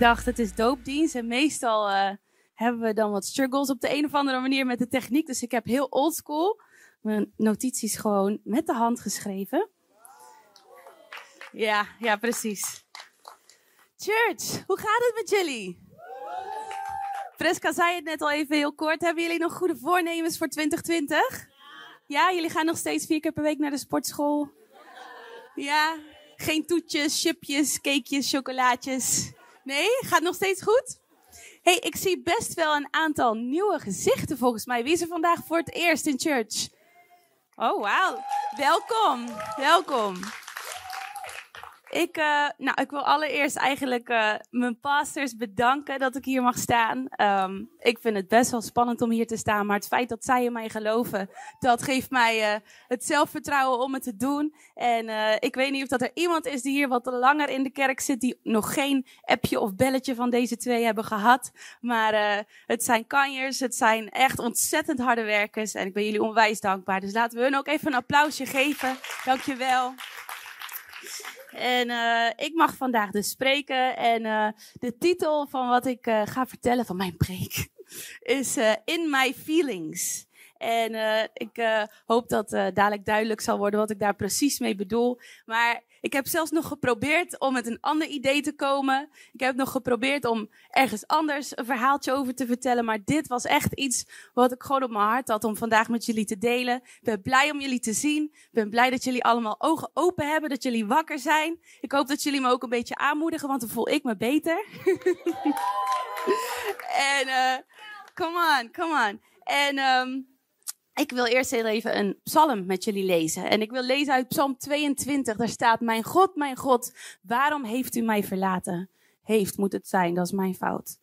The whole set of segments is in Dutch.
dacht, het is doopdienst. En meestal uh, hebben we dan wat struggles op de een of andere manier met de techniek. Dus ik heb heel oldschool mijn notities gewoon met de hand geschreven. Ja, ja, precies. Church, hoe gaat het met jullie? Preska zei het net al even heel kort. Hebben jullie nog goede voornemens voor 2020? Ja, jullie gaan nog steeds vier keer per week naar de sportschool. Ja, geen toetjes, chipjes, cakejes, chocolaatjes. Nee, gaat nog steeds goed? hey, ik zie best wel een aantal nieuwe gezichten volgens mij. Wie is er vandaag voor het eerst in church? Oh, wauw. Welkom, welkom. Ik, uh, nou, ik wil allereerst eigenlijk uh, mijn pastors bedanken dat ik hier mag staan. Um, ik vind het best wel spannend om hier te staan, maar het feit dat zij in mij geloven, dat geeft mij uh, het zelfvertrouwen om het te doen. En ik weet niet of dat er iemand is die hier wat langer in de kerk zit, die nog geen appje of belletje van deze twee hebben gehad. Maar het zijn kanjers, het zijn echt ontzettend harde werkers en ik ben jullie onwijs dankbaar. Dus laten we hun ook even een applausje geven. Dankjewel. En uh, ik mag vandaag dus spreken. En uh, de titel van wat ik uh, ga vertellen van mijn preek is In My Feelings. En ik hoop dat dadelijk duidelijk zal worden wat ik daar precies mee bedoel. Maar ik heb zelfs nog geprobeerd om met een ander idee te komen. Ik heb nog geprobeerd om ergens anders een verhaaltje over te vertellen. Maar dit was echt iets wat ik gewoon op mijn hart had om vandaag met jullie te delen. Ik ben blij om jullie te zien. Ik ben blij dat jullie allemaal ogen open hebben, dat jullie wakker zijn. Ik hoop dat jullie me ook een beetje aanmoedigen, want dan voel ik me beter. en uh, come on, come on. En um, ik wil eerst even een psalm met jullie lezen. En ik wil lezen uit Psalm 22. Daar staat: Mijn God, mijn God, waarom heeft u mij verlaten? Heeft moet het zijn, dat is mijn fout.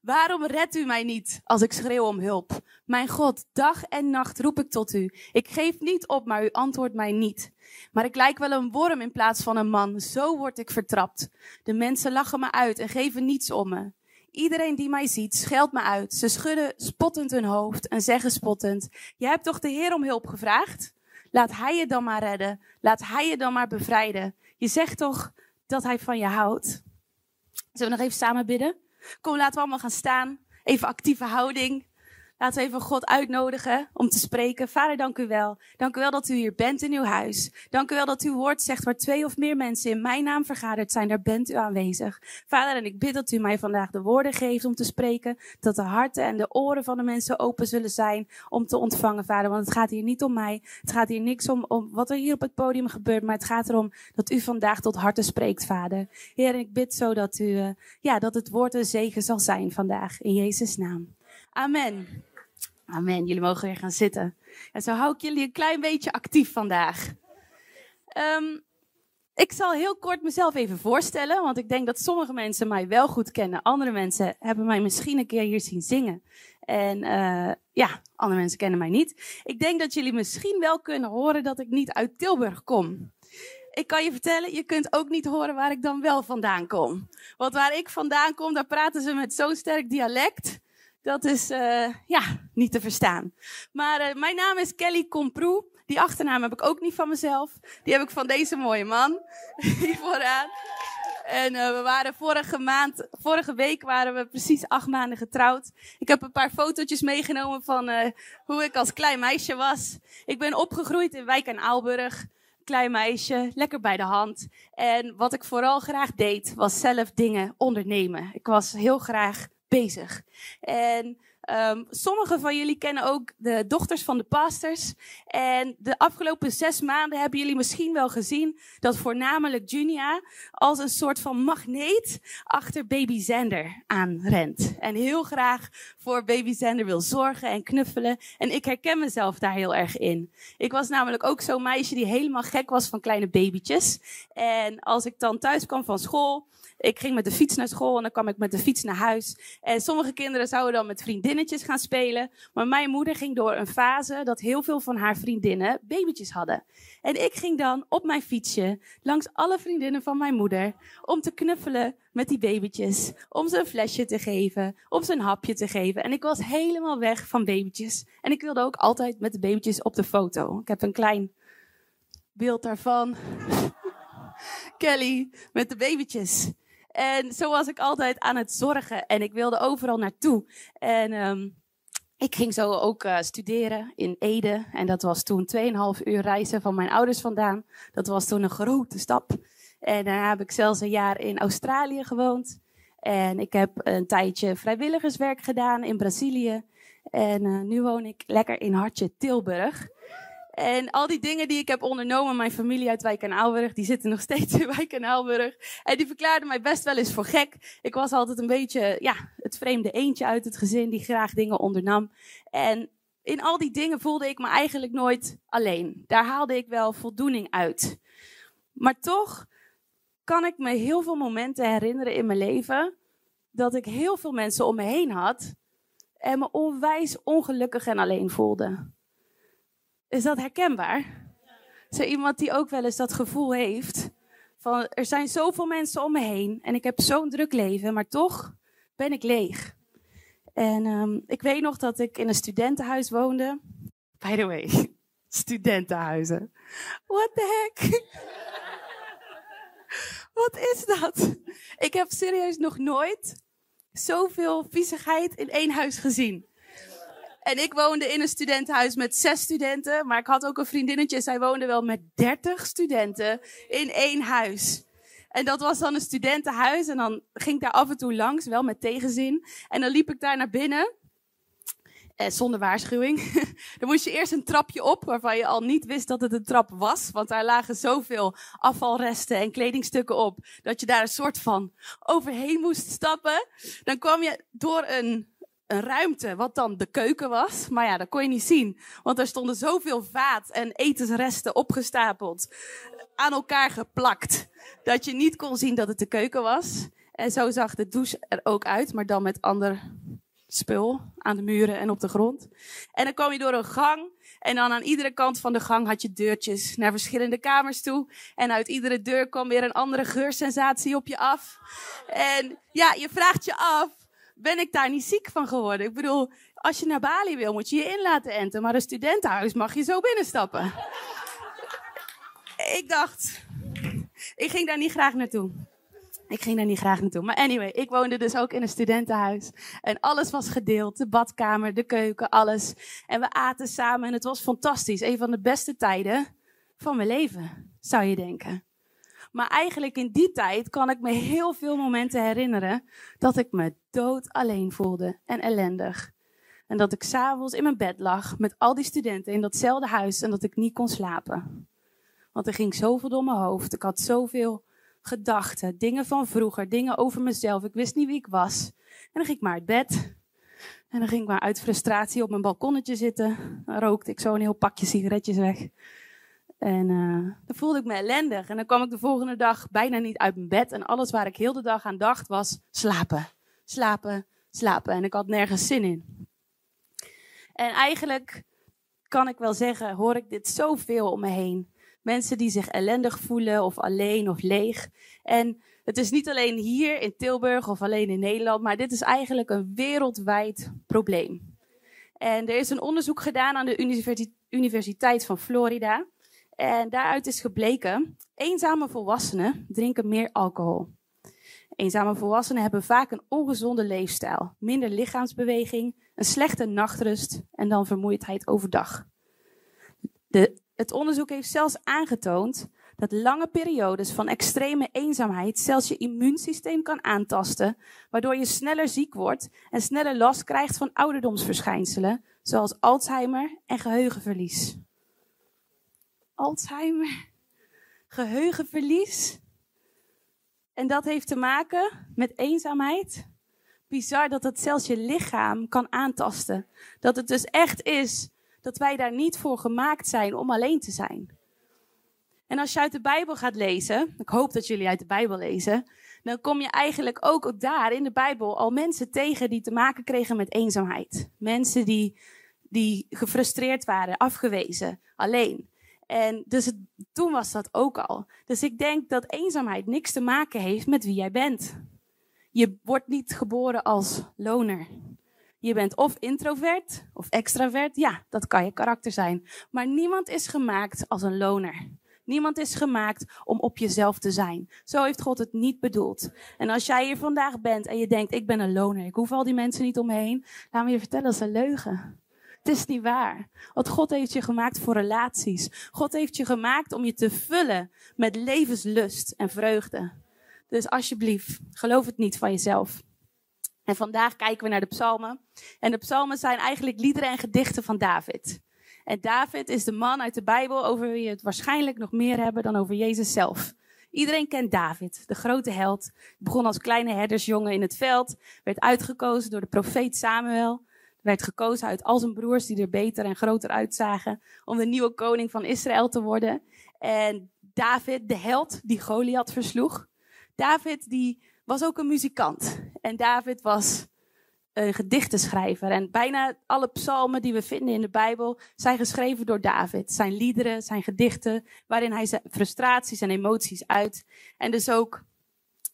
Waarom redt u mij niet als ik schreeuw om hulp? Mijn God, dag en nacht roep ik tot u. Ik geef niet op, maar u antwoordt mij niet. Maar ik lijk wel een worm in plaats van een man. Zo word ik vertrapt. De mensen lachen me uit en geven niets om me. Iedereen die mij ziet, scheldt me uit. Ze schudden spottend hun hoofd en zeggen spottend: Je hebt toch de Heer om hulp gevraagd? Laat Hij je dan maar redden. Laat Hij je dan maar bevrijden. Je zegt toch dat Hij van je houdt? Zullen we nog even samen bidden? Kom, laten we allemaal gaan staan. Even actieve houding. Laten we even God uitnodigen om te spreken. Vader, dank u wel. Dank u wel dat u hier bent in uw huis. Dank u wel dat uw woord zegt waar twee of meer mensen in mijn naam vergaderd zijn, daar bent u aanwezig. Vader, en ik bid dat u mij vandaag de woorden geeft om te spreken. Dat de harten en de oren van de mensen open zullen zijn om te ontvangen, Vader. Want het gaat hier niet om mij. Het gaat hier niks om, om wat er hier op het podium gebeurt. Maar het gaat erom dat u vandaag tot harten spreekt, Vader. Heer, ik bid zo dat u, uh, ja, dat het woord een zegen zal zijn vandaag. In Jezus' naam. Amen. Amen. Jullie mogen weer gaan zitten. En zo hou ik jullie een klein beetje actief vandaag. Um, ik zal heel kort mezelf even voorstellen, want ik denk dat sommige mensen mij wel goed kennen. Andere mensen hebben mij misschien een keer hier zien zingen. En uh, ja, andere mensen kennen mij niet. Ik denk dat jullie misschien wel kunnen horen dat ik niet uit Tilburg kom. Ik kan je vertellen, je kunt ook niet horen waar ik dan wel vandaan kom. Want waar ik vandaan kom, daar praten ze met zo'n sterk dialect dat is uh, ja, niet te verstaan. Maar uh, mijn naam is Kelly Komproe. Die achternaam heb ik ook niet van mezelf. Die heb ik van deze mooie man. Hier vooraan. En uh, we waren vorige maand, vorige week waren we precies acht maanden getrouwd. Ik heb een paar fotootjes meegenomen van hoe ik als klein meisje was. Ik ben opgegroeid in Wijk en Aalburg. Klein meisje, lekker bij de hand. En wat ik vooral graag deed, was zelf dingen ondernemen. Ik was heel graag bezig. En um, sommigen van jullie kennen ook de dochters van de pastors. En de afgelopen zes maanden hebben jullie misschien wel gezien dat voornamelijk Junia als een soort van magneet achter baby Zander aanrent. En heel graag voor baby Zander wil zorgen en knuffelen. En ik herken mezelf daar heel erg in. Ik was namelijk ook zo'n meisje die helemaal gek was van kleine babytjes. En als ik dan thuis kwam van school ik ging met de fiets naar school en dan kwam ik met de fiets naar huis. En sommige kinderen zouden dan met vriendinnetjes gaan spelen. Maar mijn moeder ging door een fase dat heel veel van haar vriendinnen babytjes hadden. En ik ging dan op mijn fietsje langs alle vriendinnen van mijn moeder om te knuffelen met die babytjes. Om ze een flesje te geven, om ze een hapje te geven. En ik was helemaal weg van babytjes. En ik wilde ook altijd met de babytjes op de foto. Ik heb een klein beeld daarvan. Kelly met de babytjes. En zo was ik altijd aan het zorgen en ik wilde overal naartoe. En um, ik ging zo ook uh, studeren in Ede. En dat was toen 2,5 uur reizen van mijn ouders vandaan. Dat was toen een grote stap. En daarna heb ik zelfs een jaar in Australië gewoond. En ik heb een tijdje vrijwilligerswerk gedaan in Brazilië. En uh, nu woon ik lekker in Hartje Tilburg. En al die dingen die ik heb ondernomen, mijn familie uit Wijk en Aalburg, die zitten nog steeds in Wijk en Aalburg. En die verklaarden mij best wel eens voor gek. Ik was altijd een beetje, ja, het vreemde eentje uit het gezin die graag dingen ondernam. En in al die dingen voelde ik me eigenlijk nooit alleen. Daar haalde ik wel voldoening uit. Maar toch kan ik me heel veel momenten herinneren in mijn leven dat ik heel veel mensen om me heen had en me onwijs ongelukkig en alleen voelde. Is dat herkenbaar? Zo iemand die ook wel eens dat gevoel heeft van er zijn zoveel mensen om me heen en ik heb zo'n druk leven, maar toch ben ik leeg. En um, ik weet nog dat ik in een studentenhuis woonde. By the way, studentenhuizen. What the heck? Wat is dat? Ik heb serieus nog nooit zoveel viezigheid in één huis gezien. En ik woonde in een studentenhuis met zes studenten. Maar ik had ook een vriendinnetje. Zij woonde wel met dertig studenten in één huis. En dat was dan een studentenhuis. En dan ging ik daar af en toe langs, wel met tegenzin. En dan liep ik daar naar binnen. Eh, zonder waarschuwing. dan moest je eerst een trapje op, waarvan je al niet wist dat het een trap was. Want daar lagen zoveel afvalresten en kledingstukken op. Dat je daar een soort van overheen moest stappen. Dan kwam je door een een ruimte wat dan de keuken was. Maar ja, dat kon je niet zien. Want er stonden zoveel vaat en etensresten opgestapeld. Aan elkaar geplakt. Dat je niet kon zien dat het de keuken was. En zo zag de douche er ook uit. Maar dan met ander spul aan de muren en op de grond. En dan kwam je door een gang. En dan aan iedere kant van de gang had je deurtjes naar verschillende kamers toe. En uit iedere deur kwam weer een andere geursensatie op je af. En ja, je vraagt je af, ben ik daar niet ziek van geworden. Ik bedoel, als je naar Bali wil, moet je je in laten enten. Maar een studentenhuis mag je zo binnenstappen. ik dacht, ik ging daar niet graag naartoe. Ik ging daar niet graag naartoe. Maar anyway, ik woonde dus ook in een studentenhuis. En alles was gedeeld. De badkamer, de keuken, alles. En we aten samen en het was fantastisch. Een van de beste tijden van mijn leven, zou je denken. Maar eigenlijk in die tijd kan ik me heel veel momenten herinneren dat ik me dood alleen voelde en ellendig. En dat ik s'avonds in mijn bed lag met al die studenten in datzelfde huis en dat ik niet kon slapen. Want er ging zoveel door mijn hoofd. Ik had zoveel gedachten, dingen van vroeger, dingen over mezelf. Ik wist niet wie ik was. En dan ging ik maar uit bed. En dan ging ik maar uit frustratie op mijn balkonnetje zitten. Dan rookte ik zo een heel pakje sigaretjes weg. En uh, dan voelde ik me ellendig. En dan kwam ik de volgende dag bijna niet uit mijn bed. En alles waar ik heel de dag aan dacht was slapen. Slapen, slapen. En ik had nergens zin in. En eigenlijk kan ik wel zeggen, hoor ik dit zoveel om me heen. Mensen die zich ellendig voelen of alleen of leeg. En het is niet alleen hier in Tilburg of alleen in Nederland, maar dit is eigenlijk een wereldwijd probleem. En er is een onderzoek gedaan aan de Universiteit van Florida. En daaruit is gebleken, eenzame volwassenen drinken meer alcohol. Eenzame volwassenen hebben vaak een ongezonde leefstijl, minder lichaamsbeweging, een slechte nachtrust en dan vermoeidheid overdag. De, het onderzoek heeft zelfs aangetoond dat lange periodes van extreme eenzaamheid zelfs je immuunsysteem kan aantasten, waardoor je sneller ziek wordt en sneller last krijgt van ouderdomsverschijnselen, zoals Alzheimer en geheugenverlies. Alzheimer, geheugenverlies. En dat heeft te maken met eenzaamheid. Bizar dat het zelfs je lichaam kan aantasten. Dat het dus echt is dat wij daar niet voor gemaakt zijn om alleen te zijn. En als je uit de Bijbel gaat lezen, ik hoop dat jullie uit de Bijbel lezen, dan kom je eigenlijk ook daar in de Bijbel al mensen tegen die te maken kregen met eenzaamheid. Mensen die, die gefrustreerd waren, afgewezen, alleen. En dus toen was dat ook al. Dus ik denk dat eenzaamheid niks te maken heeft met wie jij bent. Je wordt niet geboren als loner. Je bent of introvert of extravert. Ja, dat kan je karakter zijn. Maar niemand is gemaakt als een loner. Niemand is gemaakt om op jezelf te zijn. Zo heeft God het niet bedoeld. En als jij hier vandaag bent en je denkt, ik ben een loner, ik hoef al die mensen niet omheen, laat me je vertellen, dat is een leugen. Het is niet waar. Want God heeft je gemaakt voor relaties. God heeft je gemaakt om je te vullen met levenslust en vreugde. Dus alsjeblieft, geloof het niet van jezelf. En vandaag kijken we naar de psalmen. En de psalmen zijn eigenlijk liederen en gedichten van David. En David is de man uit de Bijbel over wie we het waarschijnlijk nog meer hebben dan over Jezus zelf. Iedereen kent David, de grote held. Begon als kleine herdersjongen in het veld, werd uitgekozen door de profeet Samuel. Werd gekozen uit al zijn broers die er beter en groter uitzagen om de nieuwe koning van Israël te worden. En David, de held die Goliath versloeg. David die was ook een muzikant. En David was een gedichtenschrijver. En bijna alle psalmen die we vinden in de Bijbel zijn geschreven door David. Zijn liederen, zijn gedichten, waarin hij zijn frustraties en emoties uit. En dus ook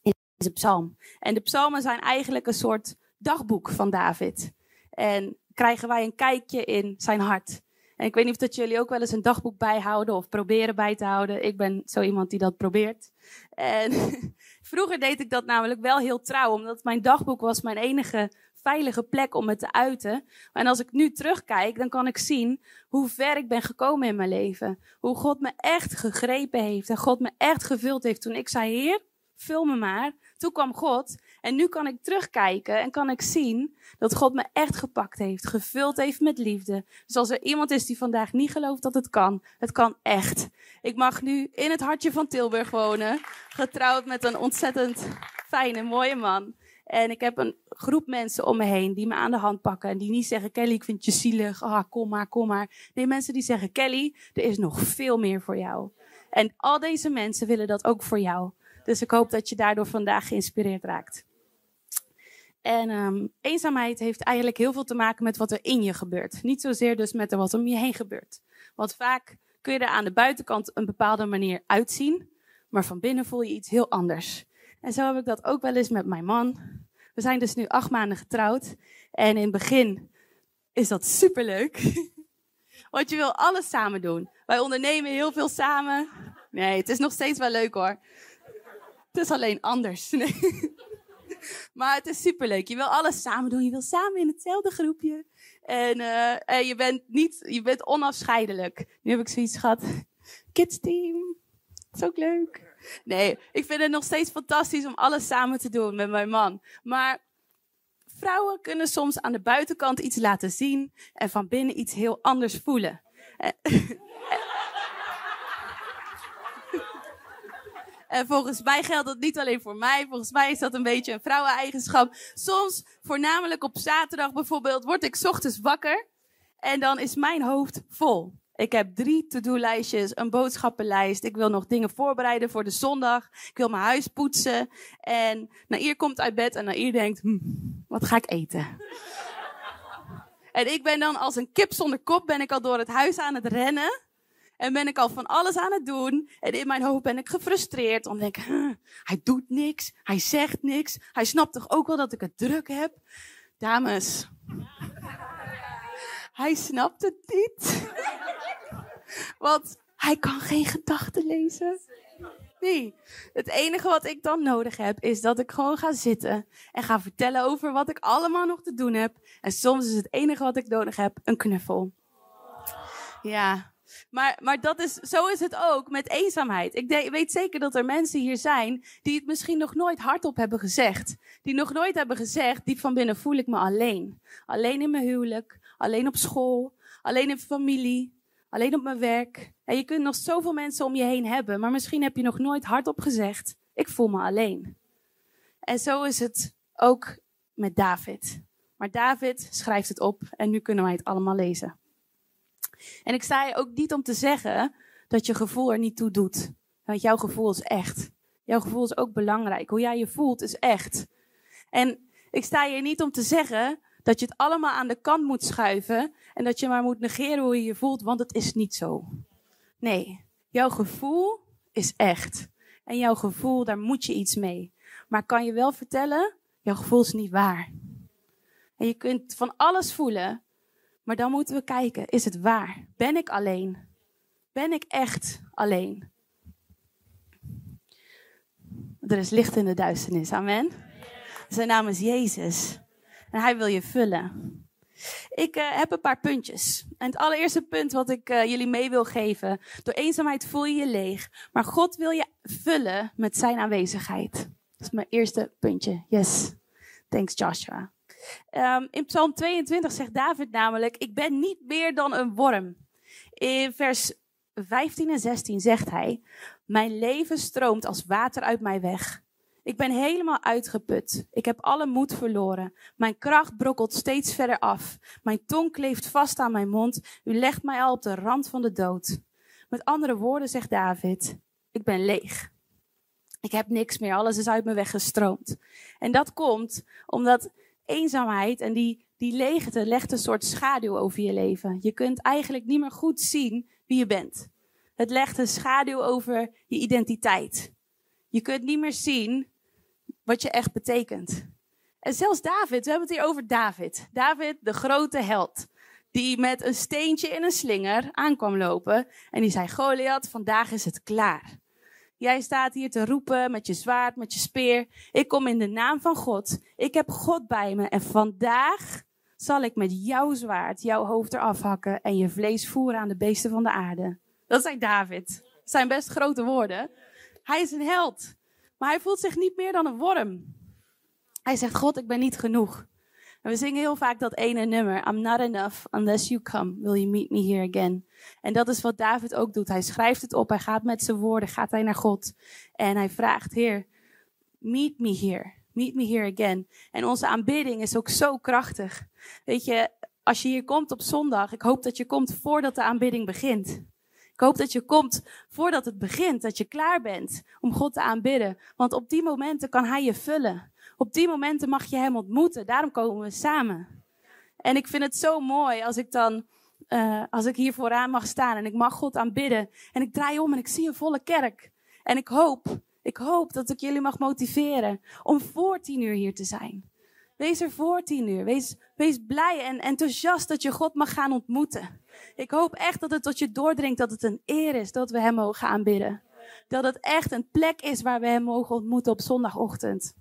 in deze psalm. En de psalmen zijn eigenlijk een soort dagboek van David. En krijgen wij een kijkje in zijn hart. En ik weet niet of dat jullie ook wel eens een dagboek bijhouden of proberen bij te houden. Ik ben zo iemand die dat probeert. En vroeger deed ik dat namelijk wel heel trouw, omdat mijn dagboek was mijn enige veilige plek om het te uiten. En als ik nu terugkijk, dan kan ik zien hoe ver ik ben gekomen in mijn leven. Hoe God me echt gegrepen heeft en God me echt gevuld heeft toen ik zei, Heer, vul me maar. Toen kwam God en nu kan ik terugkijken en kan ik zien dat God me echt gepakt heeft, gevuld heeft met liefde. Dus als er iemand is die vandaag niet gelooft dat het kan, het kan echt. Ik mag nu in het hartje van Tilburg wonen, getrouwd met een ontzettend fijne, mooie man. En ik heb een groep mensen om me heen die me aan de hand pakken. En die niet zeggen, Kelly, ik vind je zielig. Ah, kom maar, kom maar. Nee, mensen die zeggen, Kelly, er is nog veel meer voor jou. En al deze mensen willen dat ook voor jou. Dus ik hoop dat je daardoor vandaag geïnspireerd raakt. En um, eenzaamheid heeft eigenlijk heel veel te maken met wat er in je gebeurt. Niet zozeer dus met wat om je heen gebeurt. Want vaak kun je er aan de buitenkant een bepaalde manier uitzien, maar van binnen voel je iets heel anders. En zo heb ik dat ook wel eens met mijn man. We zijn dus nu acht maanden getrouwd. En in het begin is dat superleuk. Want je wil alles samen doen. Wij ondernemen heel veel samen. Nee, het is nog steeds wel leuk hoor. Het is alleen anders. Maar het is superleuk. Je wil alles samen doen. Je wil samen in hetzelfde groepje. En, en je bent niet, je bent onafscheidelijk. Nu heb ik zoiets gehad. Kids team. Dat is ook leuk. Nee, ik vind het nog steeds fantastisch om alles samen te doen met mijn man. Maar vrouwen kunnen soms aan de buitenkant iets laten zien en van binnen iets heel anders voelen. En volgens mij geldt dat niet alleen voor mij. Volgens mij is dat een beetje een vrouweneigenschap. Soms, voornamelijk op zaterdag bijvoorbeeld, word ik ochtends wakker. En dan is mijn hoofd vol. Ik heb drie to-do-lijstjes, een boodschappenlijst. Ik wil nog dingen voorbereiden voor de zondag. Ik wil mijn huis poetsen. En Nair komt uit bed en Nair denkt, hm, wat ga ik eten? en ik ben dan als een kip zonder kop, ben ik al door het huis aan het rennen. En ben ik al van alles aan het doen. En in mijn hoofd ben ik gefrustreerd. Dan denk ik, hij doet niks. Hij zegt niks. Hij snapt toch ook wel dat ik het druk heb? Dames. Hij snapt het niet. Want hij kan geen gedachten lezen. Nee. Het enige wat ik dan nodig heb, is dat ik gewoon ga zitten en ga vertellen over wat ik allemaal nog te doen heb. En soms is het enige wat ik nodig heb een knuffel. Ja, maar, maar dat is, zo is het ook met eenzaamheid. Ik weet zeker dat er mensen hier zijn die het misschien nog nooit hardop hebben gezegd. Die nog nooit hebben gezegd, diep van binnen voel ik me alleen. Alleen in mijn huwelijk, alleen op school, alleen in familie, alleen op mijn werk. En je kunt nog zoveel mensen om je heen hebben, maar misschien heb je nog nooit hardop gezegd, ik voel me alleen. En zo is het ook met David. Maar David schrijft het op en nu kunnen wij het allemaal lezen. En ik sta je ook niet om te zeggen dat je gevoel er niet toe doet. Want jouw gevoel is echt. Jouw gevoel is ook belangrijk. Hoe jij je voelt is echt. En ik sta hier niet om te zeggen dat je het allemaal aan de kant moet schuiven en dat je maar moet negeren hoe je je voelt, want het is niet zo. Nee, jouw gevoel is echt. En jouw gevoel, daar moet je iets mee. Maar kan je wel vertellen, jouw gevoel is niet waar. En je kunt van alles voelen, maar dan moeten we kijken, is het waar? Ben ik alleen? Ben ik echt alleen? Er is licht in de duisternis, amen. Zijn naam is Jezus en hij wil je vullen. Ik eh, heb een paar puntjes. En het allereerste punt wat ik eh, jullie mee wil geven. Door eenzaamheid voel je je leeg, maar God wil je vullen met zijn aanwezigheid. Dat is mijn eerste puntje. Yes. Thanks Joshua. Um, in Psalm 22 zegt David namelijk: Ik ben niet meer dan een worm. In vers 15 en 16 zegt hij: Mijn leven stroomt als water uit mij weg. Ik ben helemaal uitgeput. Ik heb alle moed verloren. Mijn kracht brokkelt steeds verder af. Mijn tong kleeft vast aan mijn mond. U legt mij al op de rand van de dood. Met andere woorden zegt David: Ik ben leeg. Ik heb niks meer. Alles is uit me weggestroomd. En dat komt omdat eenzaamheid en die, die leegte legt een soort schaduw over je leven. Je kunt eigenlijk niet meer goed zien wie je bent. Het legt een schaduw over je identiteit. Je kunt niet meer zien wat je echt betekent. En zelfs David, we hebben het hier over David. David, de grote held. Die met een steentje in een slinger aankwam lopen. En die zei: Goliath, vandaag is het klaar. Jij staat hier te roepen met je zwaard, met je speer. Ik kom in de naam van God. Ik heb God bij me. En vandaag zal ik met jouw zwaard jouw hoofd eraf hakken en je vlees voeren aan de beesten van de aarde. Dat zei David. Dat zijn best grote woorden. Hij is een held. Maar hij voelt zich niet meer dan een worm. Hij zegt, God, ik ben niet genoeg. En we zingen heel vaak dat ene nummer, I'm not enough unless you come, will you meet me here again. En dat is wat David ook doet. Hij schrijft het op, hij gaat met zijn woorden, gaat hij naar God. En hij vraagt, Heer, meet me here, meet me here again. En onze aanbidding is ook zo krachtig. Weet je, als je hier komt op zondag, ik hoop dat je komt voordat de aanbidding begint. Ik hoop dat je komt voordat het begint, dat je klaar bent om God te aanbidden. Want op die momenten kan Hij je vullen. Op die momenten mag je Hem ontmoeten. Daarom komen we samen. En ik vind het zo mooi als ik dan, uh, als ik hier vooraan mag staan en ik mag God aanbidden. En ik draai om en ik zie een volle kerk. En ik hoop, ik hoop dat ik jullie mag motiveren om voor tien uur hier te zijn. Wees er voor tien uur. Wees, wees blij en enthousiast dat je God mag gaan ontmoeten. Ik hoop echt dat het tot je doordringt dat het een eer is dat we Hem mogen aanbidden. Dat het echt een plek is waar we Hem mogen ontmoeten op zondagochtend.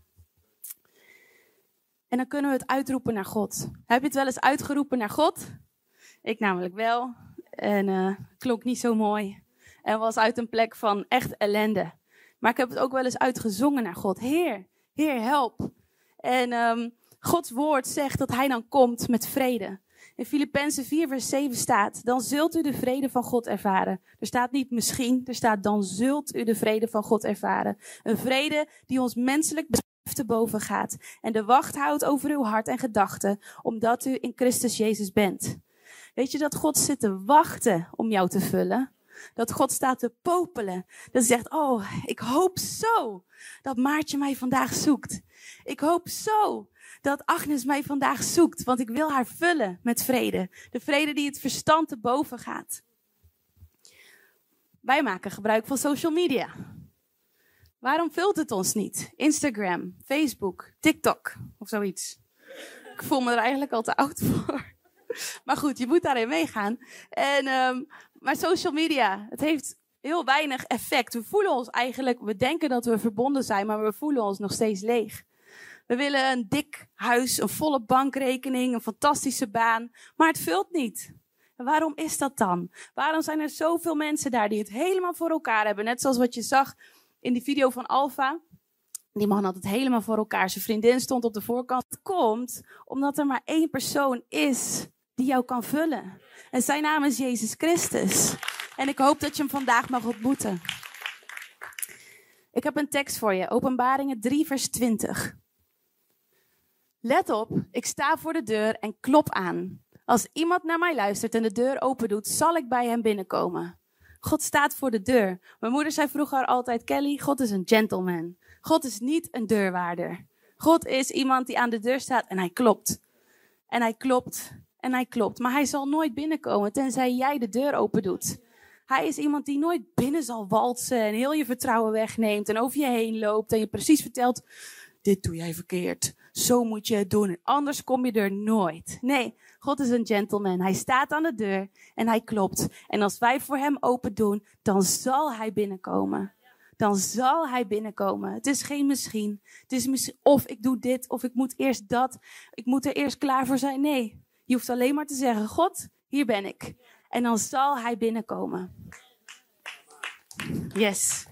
En dan kunnen we het uitroepen naar God. Heb je het wel eens uitgeroepen naar God? Ik namelijk wel. En uh, klonk niet zo mooi. En was uit een plek van echt ellende. Maar ik heb het ook wel eens uitgezongen naar God. Heer, Heer, help. En um, Gods woord zegt dat Hij dan komt met vrede. In Filippenzen 4, vers 7 staat: Dan zult u de vrede van God ervaren. Er staat niet misschien, er staat: Dan zult u de vrede van God ervaren. Een vrede die ons menselijk te boven gaat. En de wacht houdt over uw hart en gedachten, omdat u in Christus Jezus bent. Weet je dat God zit te wachten om jou te vullen? Dat God staat te popelen. Dat zegt, oh, ik hoop zo dat Maartje mij vandaag zoekt. Ik hoop zo dat Agnes mij vandaag zoekt, want ik wil haar vullen met vrede. De vrede die het verstand te boven gaat. Wij maken gebruik van social media. Waarom vult het ons niet? Instagram, Facebook, TikTok of zoiets. Ik voel me er eigenlijk al te oud voor. Maar goed, je moet daarin meegaan. En, um, maar social media, het heeft heel weinig effect. We voelen ons eigenlijk, we denken dat we verbonden zijn, maar we voelen ons nog steeds leeg. We willen een dik huis, een volle bankrekening, een fantastische baan. Maar het vult niet. En waarom is dat dan? Waarom zijn er zoveel mensen daar die het helemaal voor elkaar hebben? Net zoals wat je zag in die video van Alfa. Die man had het helemaal voor elkaar. Zijn vriendin stond op de voorkant. Het komt omdat er maar één persoon is die jou kan vullen. En zijn naam is Jezus Christus. En ik hoop dat je hem vandaag mag ontmoeten. Ik heb een tekst voor je. Openbaringen 3, vers 20. Let op, ik sta voor de deur en klop aan. Als iemand naar mij luistert en de deur open doet, zal ik bij hem binnenkomen. God staat voor de deur. Mijn moeder zei vroeger altijd: Kelly, God is een gentleman. God is niet een deurwaarder. God is iemand die aan de deur staat en hij klopt. En hij klopt en hij klopt. Maar hij zal nooit binnenkomen tenzij jij de deur open doet. Hij is iemand die nooit binnen zal walsen en heel je vertrouwen wegneemt en over je heen loopt en je precies vertelt: dit doe jij verkeerd. Zo moet je het doen. Anders kom je er nooit. Nee, God is een gentleman. Hij staat aan de deur en hij klopt. En als wij voor hem open doen, dan zal hij binnenkomen. dan zal hij binnenkomen. Het is geen misschien. Het is misschien of ik doe dit, of ik moet eerst dat. Ik moet er eerst klaar voor zijn. Nee, je hoeft alleen maar te zeggen, God, hier ben ik. En dan zal hij binnenkomen. Yes.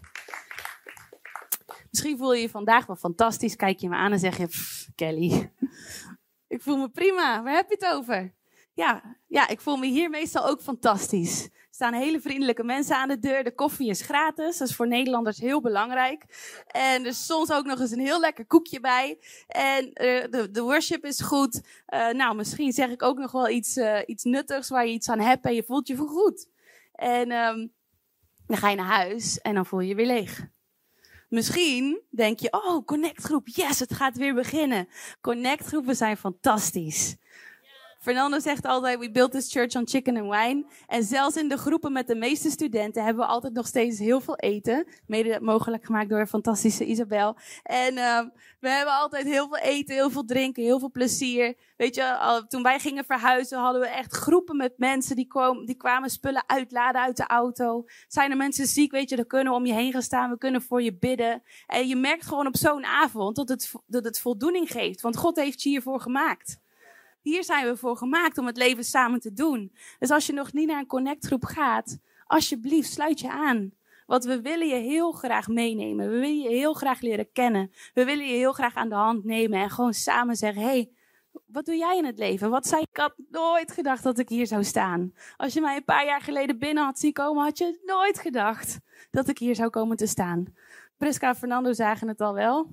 Misschien voel je je vandaag wel fantastisch. Kijk je me aan en zeg je, Kelly, ik voel me prima. Waar heb je het over? Ja, ja, ik voel me hier meestal ook fantastisch. Er staan hele vriendelijke mensen aan de deur. De koffie is gratis. Dat is voor Nederlanders heel belangrijk. En er is soms ook nog eens een heel lekker koekje bij. En uh, de, de worship is goed. Uh, nou, misschien zeg ik ook nog wel iets, uh, iets nuttigs waar je iets aan hebt en je voelt je goed. En um, dan ga je naar huis en dan voel je je weer leeg. Misschien denk je, oh, connectgroep, yes, het gaat weer beginnen. Connectgroepen zijn fantastisch. Fernando zegt altijd, we built this church on chicken and wine. En zelfs in de groepen met de meeste studenten hebben we altijd nog steeds heel veel eten. Mede mogelijk gemaakt door fantastische Isabel. En uh, we hebben altijd heel veel eten, heel veel drinken, heel veel plezier. Weet je, al, toen wij gingen verhuizen hadden we echt groepen met mensen die, die kwamen spullen uitladen uit de auto. Zijn er mensen ziek, weet je, dan kunnen we om je heen gaan staan, we kunnen voor je bidden. En je merkt gewoon op zo'n avond dat het, dat het voldoening geeft, want God heeft je hiervoor gemaakt. Hier zijn we voor gemaakt om het leven samen te doen. Dus als je nog niet naar een connectgroep gaat, alsjeblieft sluit je aan. Want we willen je heel graag meenemen. We willen je heel graag leren kennen. We willen je heel graag aan de hand nemen en gewoon samen zeggen: hey, wat doe jij in het leven? Wat zei ik? had nooit gedacht dat ik hier zou staan. Als je mij een paar jaar geleden binnen had zien komen, had je nooit gedacht dat ik hier zou komen te staan. Priska en Fernando zagen het al wel.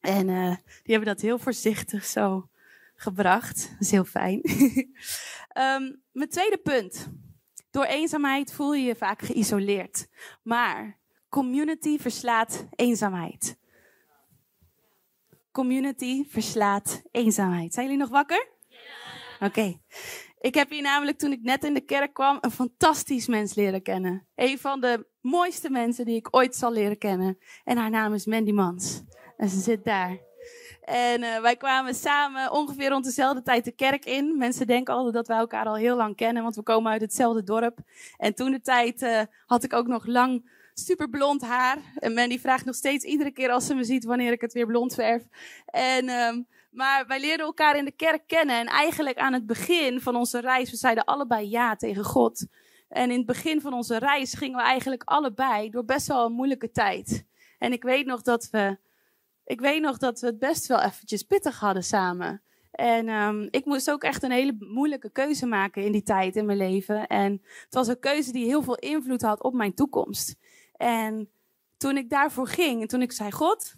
En uh, die hebben dat heel voorzichtig zo gebracht. Dat is heel fijn. um, mijn tweede punt. Door eenzaamheid voel je je vaak geïsoleerd. Maar community verslaat eenzaamheid. Community verslaat eenzaamheid. Zijn jullie nog wakker? Ja. Oké. Okay. Ik heb hier namelijk toen ik net in de kerk kwam een fantastisch mens leren kennen. Een van de mooiste mensen die ik ooit zal leren kennen. En haar naam is Mandy Mans. En ze zit daar. En uh, wij kwamen samen ongeveer rond dezelfde tijd de kerk in. Mensen denken altijd dat wij elkaar al heel lang kennen, want we komen uit hetzelfde dorp. En toen de tijd uh, had ik ook nog lang super blond haar. En Mandy vraagt nog steeds iedere keer als ze me ziet wanneer ik het weer blond verf. En, um, maar wij leerden elkaar in de kerk kennen. En eigenlijk aan het begin van onze reis, we zeiden allebei ja tegen God. En in het begin van onze reis gingen we eigenlijk allebei door best wel een moeilijke tijd. En ik weet nog dat we ik weet nog dat we het best wel eventjes pittig hadden samen. En um, ik moest ook echt een hele moeilijke keuze maken in die tijd in mijn leven. En het was een keuze die heel veel invloed had op mijn toekomst. En toen ik daarvoor ging en toen ik zei: God,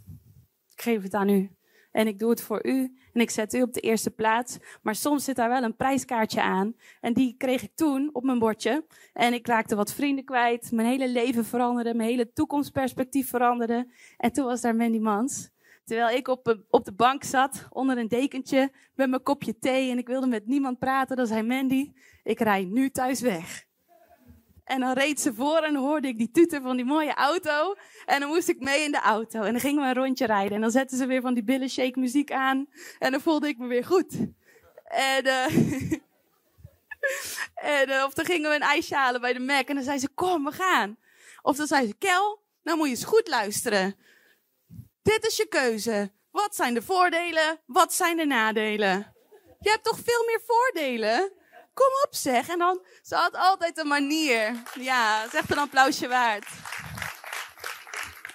ik geef het aan u. En ik doe het voor u. En ik zet u op de eerste plaats. Maar soms zit daar wel een prijskaartje aan. En die kreeg ik toen op mijn bordje. En ik raakte wat vrienden kwijt. Mijn hele leven veranderde. Mijn hele toekomstperspectief veranderde. En toen was daar Mandy Mans. Terwijl ik op, op de bank zat, onder een dekentje, met mijn kopje thee en ik wilde met niemand praten, dan zei Mandy, ik rij nu thuis weg. En dan reed ze voor en hoorde ik die tuter van die mooie auto. En dan moest ik mee in de auto. En dan gingen we een rondje rijden. En dan zetten ze weer van die billen shake muziek aan. En dan voelde ik me weer goed. En, uh, en uh, of dan gingen we een ijsje halen bij de Mac. En dan zei ze, kom, we gaan. Of dan zei ze, Kel, nou moet je eens goed luisteren. Dit is je keuze. Wat zijn de voordelen? Wat zijn de nadelen? Je hebt toch veel meer voordelen? Kom op zeg. En dan, ze had altijd een manier. Ja, zeg een applausje waard.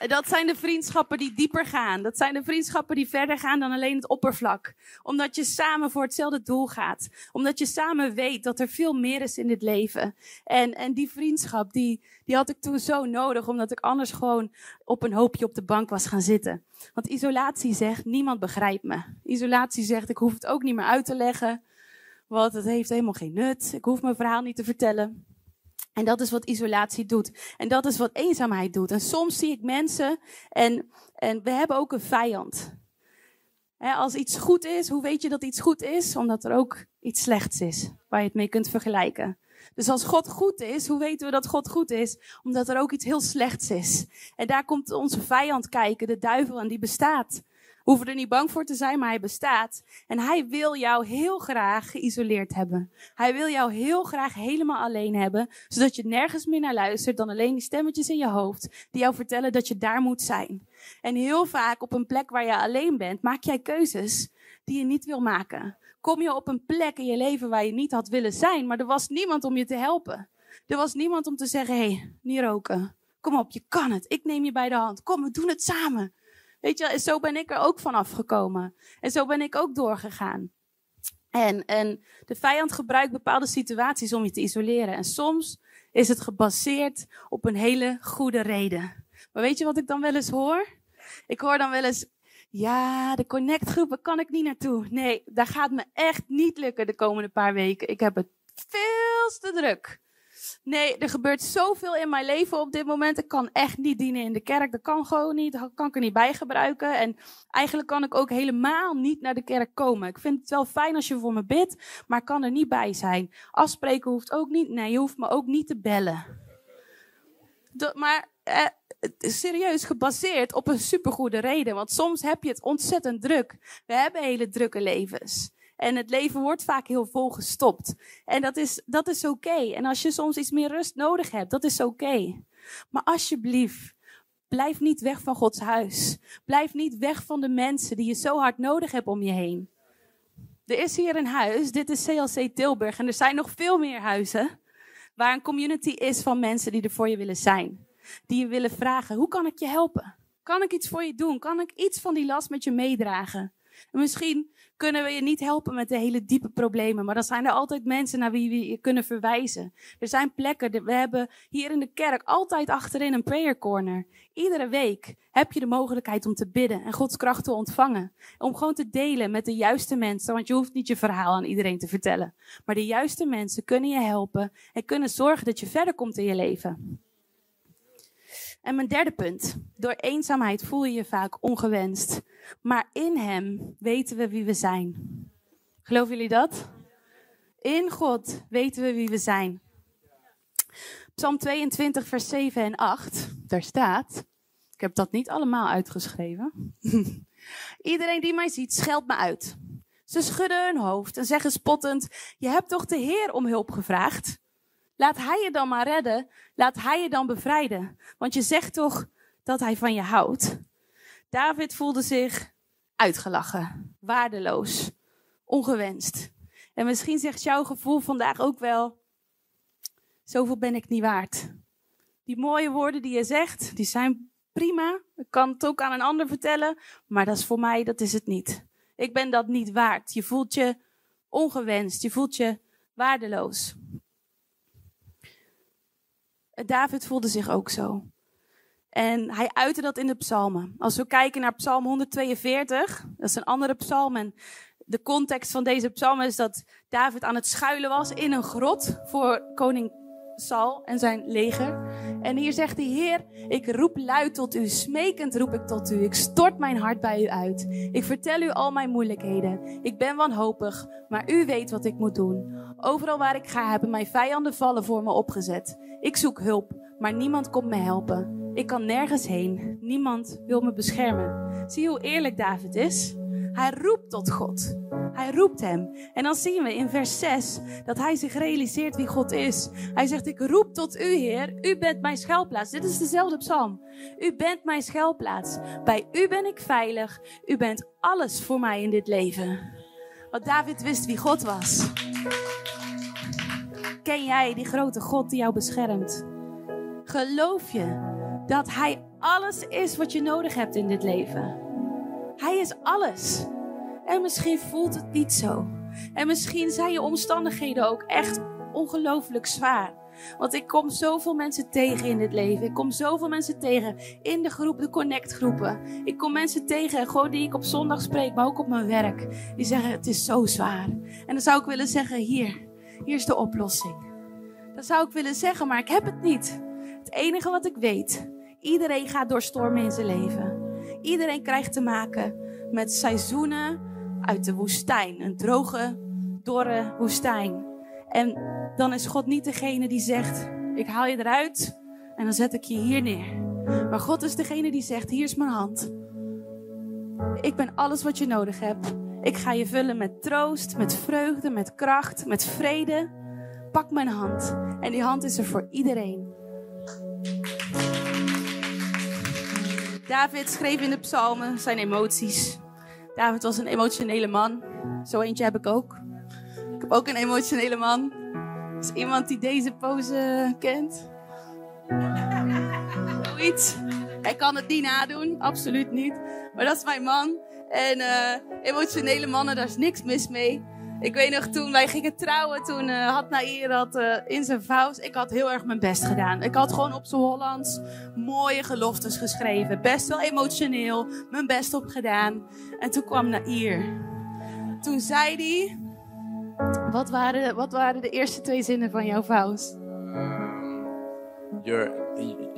Dat zijn de vriendschappen die dieper gaan. Dat zijn de vriendschappen die verder gaan dan alleen het oppervlak. Omdat je samen voor hetzelfde doel gaat. Omdat je samen weet dat er veel meer is in dit leven. En, en die vriendschap, die, die had ik toen zo nodig. Omdat ik anders gewoon op een hoopje op de bank was gaan zitten. Want isolatie zegt, niemand begrijpt me. Isolatie zegt, ik hoef het ook niet meer uit te leggen. Want het heeft helemaal geen nut. Ik hoef mijn verhaal niet te vertellen. En dat is wat isolatie doet. En dat is wat eenzaamheid doet. En soms zie ik mensen en, en we hebben ook een vijand. als iets goed is, hoe weet je dat iets goed is? Omdat er ook iets slechts is waar je het mee kunt vergelijken. Dus als God goed is, hoe weten we dat God goed is? Omdat er ook iets heel slechts is. En daar komt onze vijand kijken, de duivel, en die bestaat hoeven er niet bang voor te zijn, maar hij bestaat. En hij wil jou heel graag geïsoleerd hebben. Hij wil jou heel graag helemaal alleen hebben, zodat je nergens meer naar luistert dan alleen die stemmetjes in je hoofd die jou vertellen dat je daar moet zijn. En heel vaak op een plek waar je alleen bent, maak jij keuzes die je niet wil maken. Kom je op een plek in je leven waar je niet had willen zijn, maar er was niemand om je te helpen. Er was niemand om te zeggen: hé, hey, niet roken. Kom op, je kan het. Ik neem je bij de hand. Kom, we doen het samen. Weet je, zo ben ik er ook van afgekomen. En zo ben ik ook doorgegaan. En, en de vijand gebruikt bepaalde situaties om je te isoleren. En soms is het gebaseerd op een hele goede reden. Maar weet je wat ik dan wel eens hoor? Ik hoor dan wel eens, ja, de connectgroepen kan ik niet naartoe. Nee, daar gaat me echt niet lukken de komende paar weken. Ik heb het veel te druk. Nee, er gebeurt zoveel in mijn leven op dit moment. Ik kan echt niet dienen in de kerk. Dat kan gewoon niet. Dat kan ik er niet bij gebruiken. En eigenlijk kan ik ook helemaal niet naar de kerk komen. Ik vind het wel fijn als je voor me bidt, maar kan er niet bij zijn. Afspreken hoeft ook niet. Nee, je hoeft me ook niet te bellen. maar eh, serieus gebaseerd op een supergoede reden. Want soms heb je het ontzettend druk. We hebben hele drukke levens. En het leven wordt vaak heel vol gestopt. En dat is, dat is oké. En als je soms iets meer rust nodig hebt, dat is oké. Maar alsjeblieft, blijf niet weg van Gods huis. Blijf niet weg van de mensen die je zo hard nodig hebt om je heen. Er is hier een huis, dit is CLC Tilburg. En er zijn nog veel meer huizen waar een community is van mensen die er voor je willen zijn. Die je willen vragen, hoe kan ik je helpen? Kan ik iets voor je doen? Kan ik iets van die last met je meedragen? En misschien kunnen we je niet helpen met de hele diepe problemen. Maar dan zijn er altijd mensen naar wie we je kunnen verwijzen. Er zijn plekken. We hebben hier in de kerk altijd achterin een prayer corner. Iedere week heb je de mogelijkheid om te bidden en Gods kracht te ontvangen. Om gewoon te delen met de juiste mensen. Want je hoeft niet je verhaal aan iedereen te vertellen. Maar de juiste mensen kunnen je helpen en kunnen zorgen dat je verder komt in je leven. En mijn derde punt. Door eenzaamheid voel je je vaak ongewenst. Maar in Hem weten we wie we zijn. Geloven jullie dat? In God weten we wie we zijn. Psalm 22, vers 7 en 8, daar staat. Ik heb dat niet allemaal uitgeschreven. Iedereen die mij ziet, scheldt me uit. Ze schudden hun hoofd en zeggen spottend: Je hebt toch de Heer om hulp gevraagd? Laat Hij je dan maar redden. Laat Hij je dan bevrijden. Want je zegt toch dat Hij van je houdt. David voelde zich uitgelachen, waardeloos, ongewenst. En misschien zegt jouw gevoel vandaag ook wel: zoveel ben ik niet waard. Die mooie woorden die je zegt, die zijn prima. Ik kan het ook aan een ander vertellen, maar dat is voor mij, dat is het niet. Ik ben dat niet waard. Je voelt je ongewenst, je voelt je waardeloos. David voelde zich ook zo. En hij uitte dat in de psalmen. Als we kijken naar psalm 142, dat is een andere psalm. En de context van deze psalm is dat David aan het schuilen was in een grot voor koning Saul en zijn leger. En hier zegt de Heer, ik roep luid tot u, smekend roep ik tot u. Ik stort mijn hart bij u uit. Ik vertel u al mijn moeilijkheden. Ik ben wanhopig, maar u weet wat ik moet doen. Overal waar ik ga hebben mijn vijanden vallen voor me opgezet. Ik zoek hulp, maar niemand komt me helpen. Ik kan nergens heen. Niemand wil me beschermen. Zie hoe eerlijk David is? Hij roept tot God. Hij roept hem. En dan zien we in vers 6 dat hij zich realiseert wie God is. Hij zegt, ik roep tot u, Heer. U bent mijn schuilplaats. Dit is dezelfde psalm. U bent mijn schuilplaats. Bij u ben ik veilig. U bent alles voor mij in dit leven. Want David wist wie God was. Ken jij die grote God die jou beschermt? Geloof je dat Hij alles is wat je nodig hebt in dit leven. Hij is alles. En misschien voelt het niet zo. En misschien zijn je omstandigheden ook echt ongelooflijk zwaar. Want ik kom zoveel mensen tegen in dit leven. Ik kom zoveel mensen tegen in de groep, de connect groepen. Ik kom mensen tegen, gewoon die ik op zondag spreek, maar ook op mijn werk. Die zeggen, het is zo zwaar. En dan zou ik willen zeggen, hier, hier is de oplossing. Dat zou ik willen zeggen, maar ik heb het niet. Het enige wat ik weet, iedereen gaat door stormen in zijn leven. Iedereen krijgt te maken met seizoenen uit de woestijn. Een droge, dorre woestijn. En dan is God niet degene die zegt, ik haal je eruit en dan zet ik je hier neer. Maar God is degene die zegt, hier is mijn hand. ik ben alles wat je nodig hebt. Ik ga je vullen met troost, met vreugde, met kracht, met vrede. Pak mijn hand. En die hand is er voor iedereen. David schreef in de psalmen zijn emoties. David was een emotionele man. Zo eentje heb ik ook. Ik heb ook een emotionele man. Is iemand die deze pose kent? Zoiets. Hij kan het niet nadoen, absoluut niet. Maar dat is mijn man. En uh, emotionele mannen, daar is niks mis mee. Ik weet nog, toen wij gingen trouwen, toen uh, had Nair dat uh, in zijn vouws. Ik had heel erg mijn best gedaan. Ik had gewoon op zijn Hollands mooie geloftes geschreven. Best wel emotioneel, mijn best op gedaan. En toen kwam Nair. Toen zei hij... Wat waren, wat waren de eerste twee zinnen van jouw vouws? You're,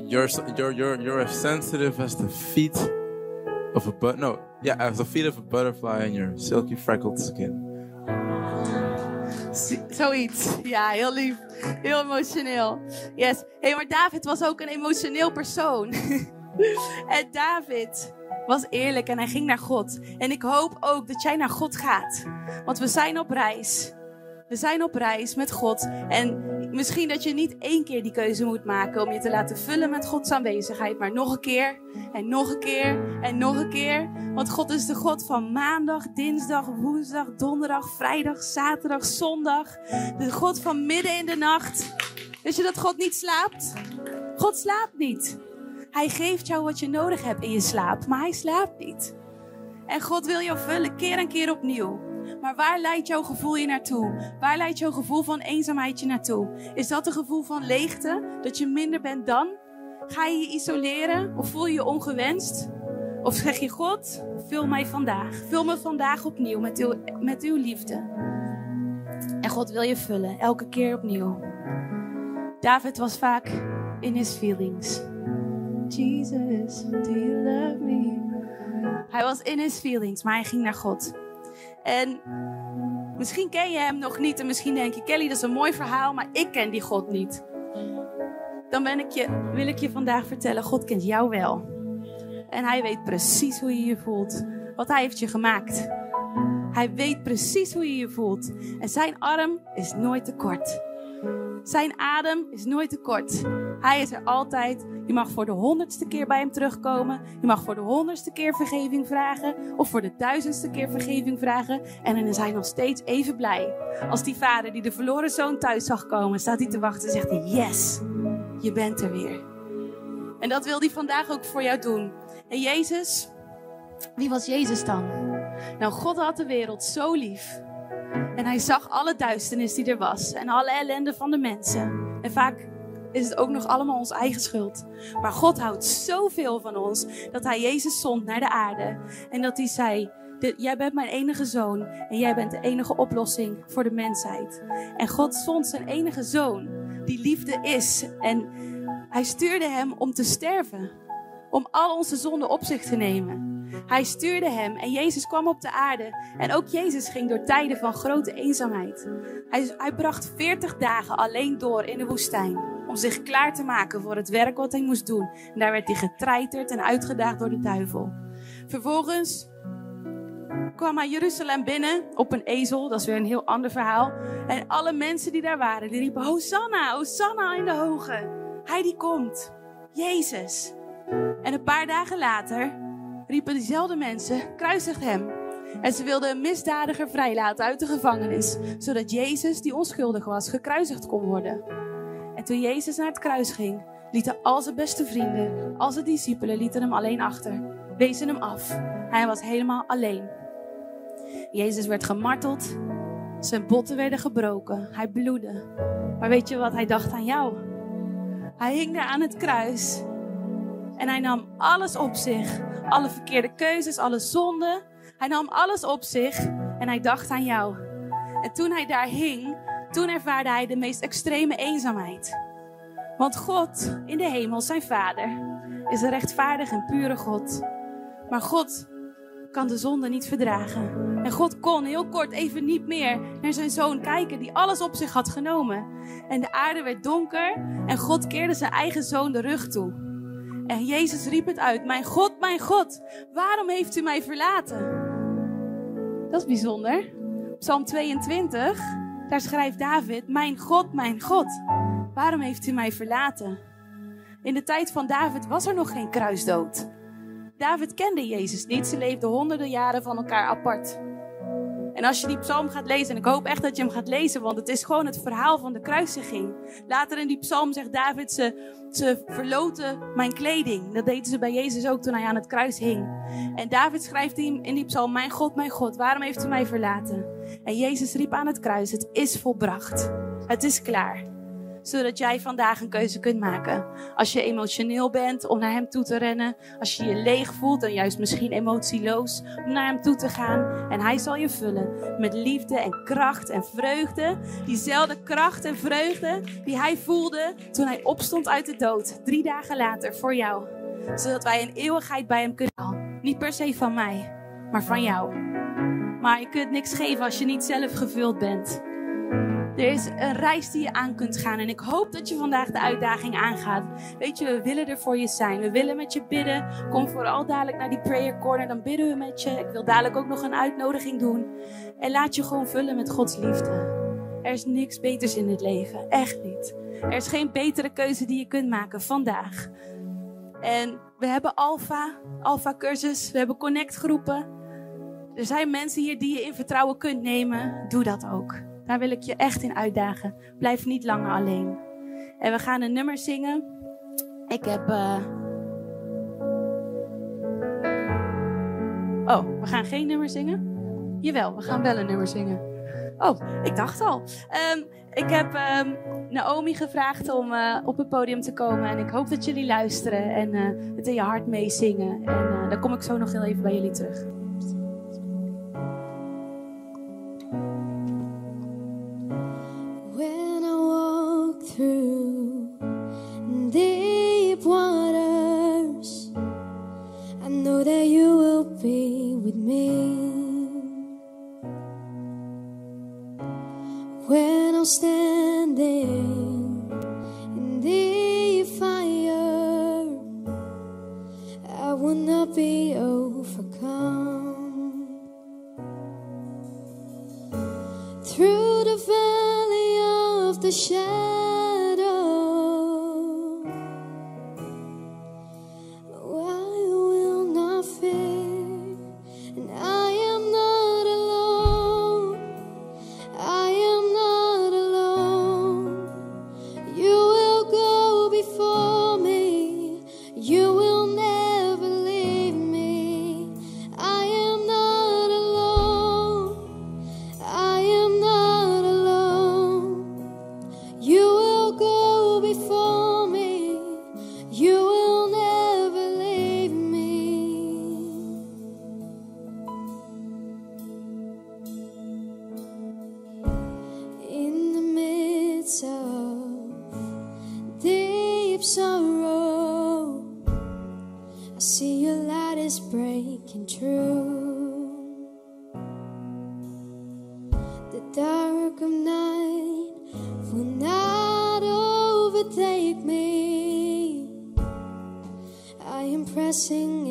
you're, you're, you're, you're as sensitive as the feet of a but no yeah as the feet of a butterfly and your silky freckled skin. Zoiets. Ja, heel lief. Heel emotioneel. Yes. Hé, hey, maar David was ook een emotioneel persoon. en David was eerlijk en hij ging naar God. En ik hoop ook dat jij naar God gaat. Want we zijn op reis. We zijn op reis met God. En misschien dat je niet één keer die keuze moet maken om je te laten vullen met Gods aanwezigheid, maar nog een keer en nog een keer en nog een keer. Want God is de God van maandag, dinsdag, woensdag, donderdag, vrijdag, zaterdag, zondag. De God van midden in de nacht. Weet je dat God niet slaapt? God slaapt niet. Hij geeft jou wat je nodig hebt in je slaap, maar hij slaapt niet. En God wil jou vullen keer en keer opnieuw. Maar waar leidt jouw gevoel je naartoe? Waar leidt jouw gevoel van eenzaamheid je naartoe? Is dat een gevoel van leegte? Dat je minder bent dan? Ga je je isoleren? Of voel je je ongewenst? Of zeg je God, vul mij vandaag. Vul me vandaag opnieuw met uw, met uw liefde. En God wil je vullen, elke keer opnieuw. David was vaak in his feelings. Jesus, do you love me? Hij was in his feelings, maar hij ging naar God. En misschien ken je hem nog niet en misschien denk je, Kelly, dat is een mooi verhaal, maar ik ken die God niet. Dan ben ik je, wil ik je vandaag vertellen, God kent jou wel. En hij weet precies hoe je je voelt, want hij heeft je gemaakt. Hij weet precies hoe je je voelt. En zijn arm is nooit te kort. Zijn adem is nooit te kort. Hij is er altijd. Je mag voor de honderdste keer bij hem terugkomen. Je mag voor de honderdste keer vergeving vragen. Of voor de duizendste keer vergeving vragen. En dan is hij nog steeds even blij. Als die vader die de verloren zoon thuis zag komen, staat hij te wachten en zegt hij: Yes, je bent er weer. En dat wil hij vandaag ook voor jou doen. En Jezus, wie was Jezus dan? Nou, God had de wereld zo lief en hij zag alle duisternis die er was en alle ellende van de mensen. En vaak is het ook nog allemaal ons eigen schuld. Maar God houdt zoveel van ons dat hij Jezus zond naar de aarde. En dat hij zei: Jij bent mijn enige zoon en jij bent de enige oplossing voor de mensheid. En God zond zijn enige zoon, die liefde is. En hij stuurde hem om te sterven, om al onze zonden op zich te nemen. Hij stuurde hem en Jezus kwam op de aarde. En ook Jezus ging door tijden van grote eenzaamheid. Hij, bracht 40 dagen alleen door in de woestijn. Om zich klaar te maken voor het werk wat hij moest doen. En daar werd hij getreiterd en uitgedaagd door de duivel. Vervolgens kwam hij Jeruzalem binnen op een ezel. Dat is weer een heel ander verhaal. En alle mensen die daar waren, die riepen: Hosanna, Hosanna in de hoge. Hij die komt. Jezus. En een paar dagen later riepen diezelfde mensen: kruisigt hem. En ze wilden een misdadiger vrijlaten uit de gevangenis, zodat Jezus, die onschuldig was, gekruisigd kon worden. En toen Jezus naar het kruis ging, lieten al zijn beste vrienden, al zijn discipelen, lieten hem alleen achter, wezen hem af. Hij was helemaal alleen. Jezus werd gemarteld, zijn botten werden gebroken, hij bloedde. Maar weet je wat? Hij dacht aan jou. Hij hing daar aan het kruis en hij nam alles op zich. Alle verkeerde keuzes, alle zonden. Hij nam alles op zich en hij dacht aan jou. En toen hij daar hing, toen ervaarde hij de meest extreme eenzaamheid. Want God in de hemel, zijn vader, is een rechtvaardig en pure God. Maar God kan de zonde niet verdragen. En God kon heel kort even niet meer naar zijn zoon kijken, die alles op zich had genomen. En de aarde werd donker en God keerde zijn eigen zoon de rug toe. En Jezus riep het uit: Mijn God, mijn God, waarom heeft u mij verlaten? Dat is bijzonder. Psalm 22, daar schrijft David: Mijn God, mijn God, waarom heeft u mij verlaten? In de tijd van David was er nog geen kruisdood. David kende Jezus niet. Ze leefden honderden jaren van elkaar apart. En als je die psalm gaat lezen, en ik hoop echt dat je hem gaat lezen, want het is gewoon het verhaal van de kruisiging. Later in die psalm zegt David, ze, ze verloten mijn kleding. Dat deden ze bij Jezus ook toen hij aan het kruis hing. En David schrijft in die psalm, mijn God, mijn God, waarom heeft u mij verlaten? En Jezus riep aan het kruis, het is volbracht. Het is klaar zodat jij vandaag een keuze kunt maken. Als je emotioneel bent, om naar Hem toe te rennen. Als je je leeg voelt en juist misschien emotieloos, om naar Hem toe te gaan. En Hij zal je vullen met liefde en kracht en vreugde. Diezelfde kracht en vreugde die Hij voelde toen Hij opstond uit de dood, drie dagen later voor jou. Zodat wij een eeuwigheid bij Hem kunnen halen. Niet per se van mij, maar van jou. Maar je kunt niks geven als je niet zelf gevuld bent. Er is een reis die je aan kunt gaan. En ik hoop dat je vandaag de uitdaging aangaat. Weet je, we willen er voor je zijn. We willen met je bidden. Kom vooral dadelijk naar die prayer corner. Dan bidden we met je. Ik wil dadelijk ook nog een uitnodiging doen. En laat je gewoon vullen met Gods liefde. Er is niks beters in dit leven. Echt niet. Er is geen betere keuze die je kunt maken vandaag. En we hebben Alpha, Alpha cursus. We hebben connect groepen. Er zijn mensen hier die je in vertrouwen kunt nemen. Doe dat ook. Daar wil ik je echt in uitdagen. Blijf niet langer alleen. En we gaan een nummer zingen. Ik heb. Uh... Oh, we gaan geen nummer zingen? Jawel, we gaan wel een nummer zingen. Oh, ik dacht al. Um, ik heb um, Naomi gevraagd om uh, op het podium te komen. En ik hoop dat jullie luisteren en uh, het in je hart meezingen. En dan kom ik zo nog heel even bij jullie terug. with me when I'm standing in the fire. I will not be overcome through the valley of the shadow. You call me as your own.